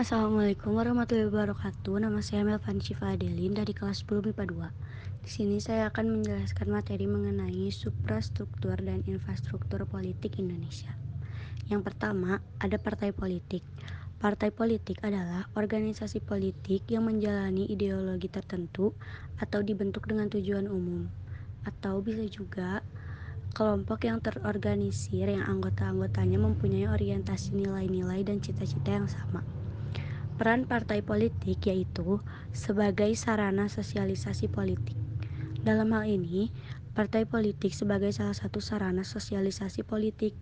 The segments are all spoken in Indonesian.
Assalamualaikum warahmatullahi wabarakatuh. Nama saya Melvan Syifa Adelin dari kelas 10 MIPA 2. Di sini saya akan menjelaskan materi mengenai suprastruktur dan infrastruktur politik Indonesia. Yang pertama, ada partai politik. Partai politik adalah organisasi politik yang menjalani ideologi tertentu atau dibentuk dengan tujuan umum, atau bisa juga kelompok yang terorganisir yang anggota-anggotanya mempunyai orientasi nilai-nilai dan cita-cita yang sama. Peran partai politik yaitu sebagai sarana sosialisasi politik. Dalam hal ini, partai politik sebagai salah satu sarana sosialisasi politik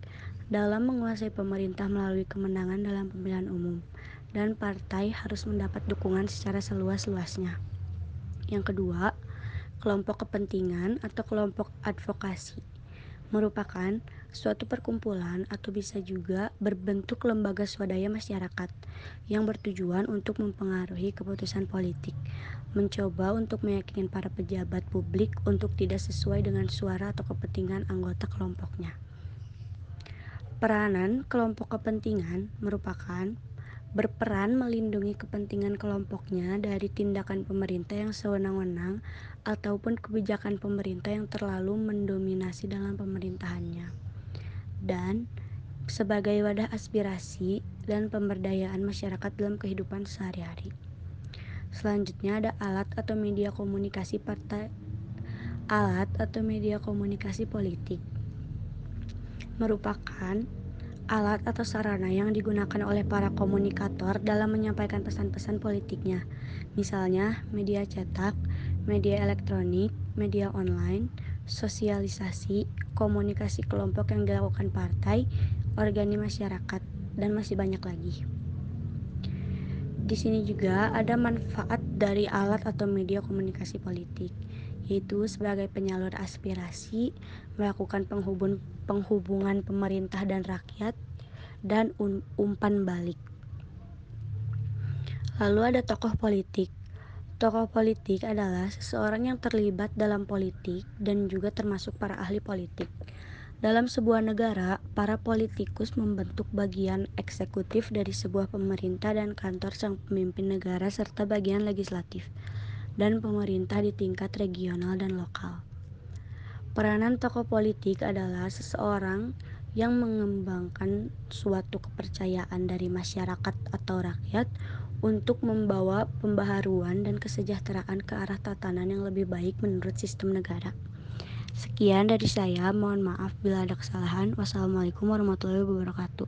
dalam menguasai pemerintah melalui kemenangan dalam pemilihan umum, dan partai harus mendapat dukungan secara seluas-luasnya. Yang kedua, kelompok kepentingan atau kelompok advokasi merupakan suatu perkumpulan atau bisa juga berbentuk lembaga swadaya masyarakat yang bertujuan untuk mempengaruhi keputusan politik, mencoba untuk meyakinkan para pejabat publik untuk tidak sesuai dengan suara atau kepentingan anggota kelompoknya. Peranan kelompok kepentingan merupakan berperan melindungi kepentingan kelompoknya dari tindakan pemerintah yang sewenang-wenang ataupun kebijakan pemerintah yang terlalu mendominasi dalam pemerintahannya, dan sebagai wadah aspirasi dan pemberdayaan masyarakat dalam kehidupan sehari-hari. Selanjutnya ada alat atau media komunikasi partai alat atau media komunikasi politik merupakan alat atau sarana yang digunakan oleh para komunikator dalam menyampaikan pesan-pesan politiknya. Misalnya, media cetak, media elektronik, media online, sosialisasi, komunikasi kelompok yang dilakukan partai, organi masyarakat, dan masih banyak lagi. Di sini juga ada manfaat dari alat atau media komunikasi politik, yaitu sebagai penyalur aspirasi, melakukan penghubung, penghubungan pemerintah dan rakyat, dan umpan balik. Lalu ada tokoh politik. Tokoh politik adalah seseorang yang terlibat dalam politik dan juga termasuk para ahli politik. Dalam sebuah negara, para politikus membentuk bagian eksekutif dari sebuah pemerintah dan kantor sang pemimpin negara serta bagian legislatif dan pemerintah di tingkat regional dan lokal. Peranan tokoh politik adalah seseorang yang mengembangkan suatu kepercayaan dari masyarakat atau rakyat untuk membawa pembaharuan dan kesejahteraan ke arah tatanan yang lebih baik menurut sistem negara. Sekian dari saya, mohon maaf bila ada kesalahan. Wassalamualaikum warahmatullahi wabarakatuh.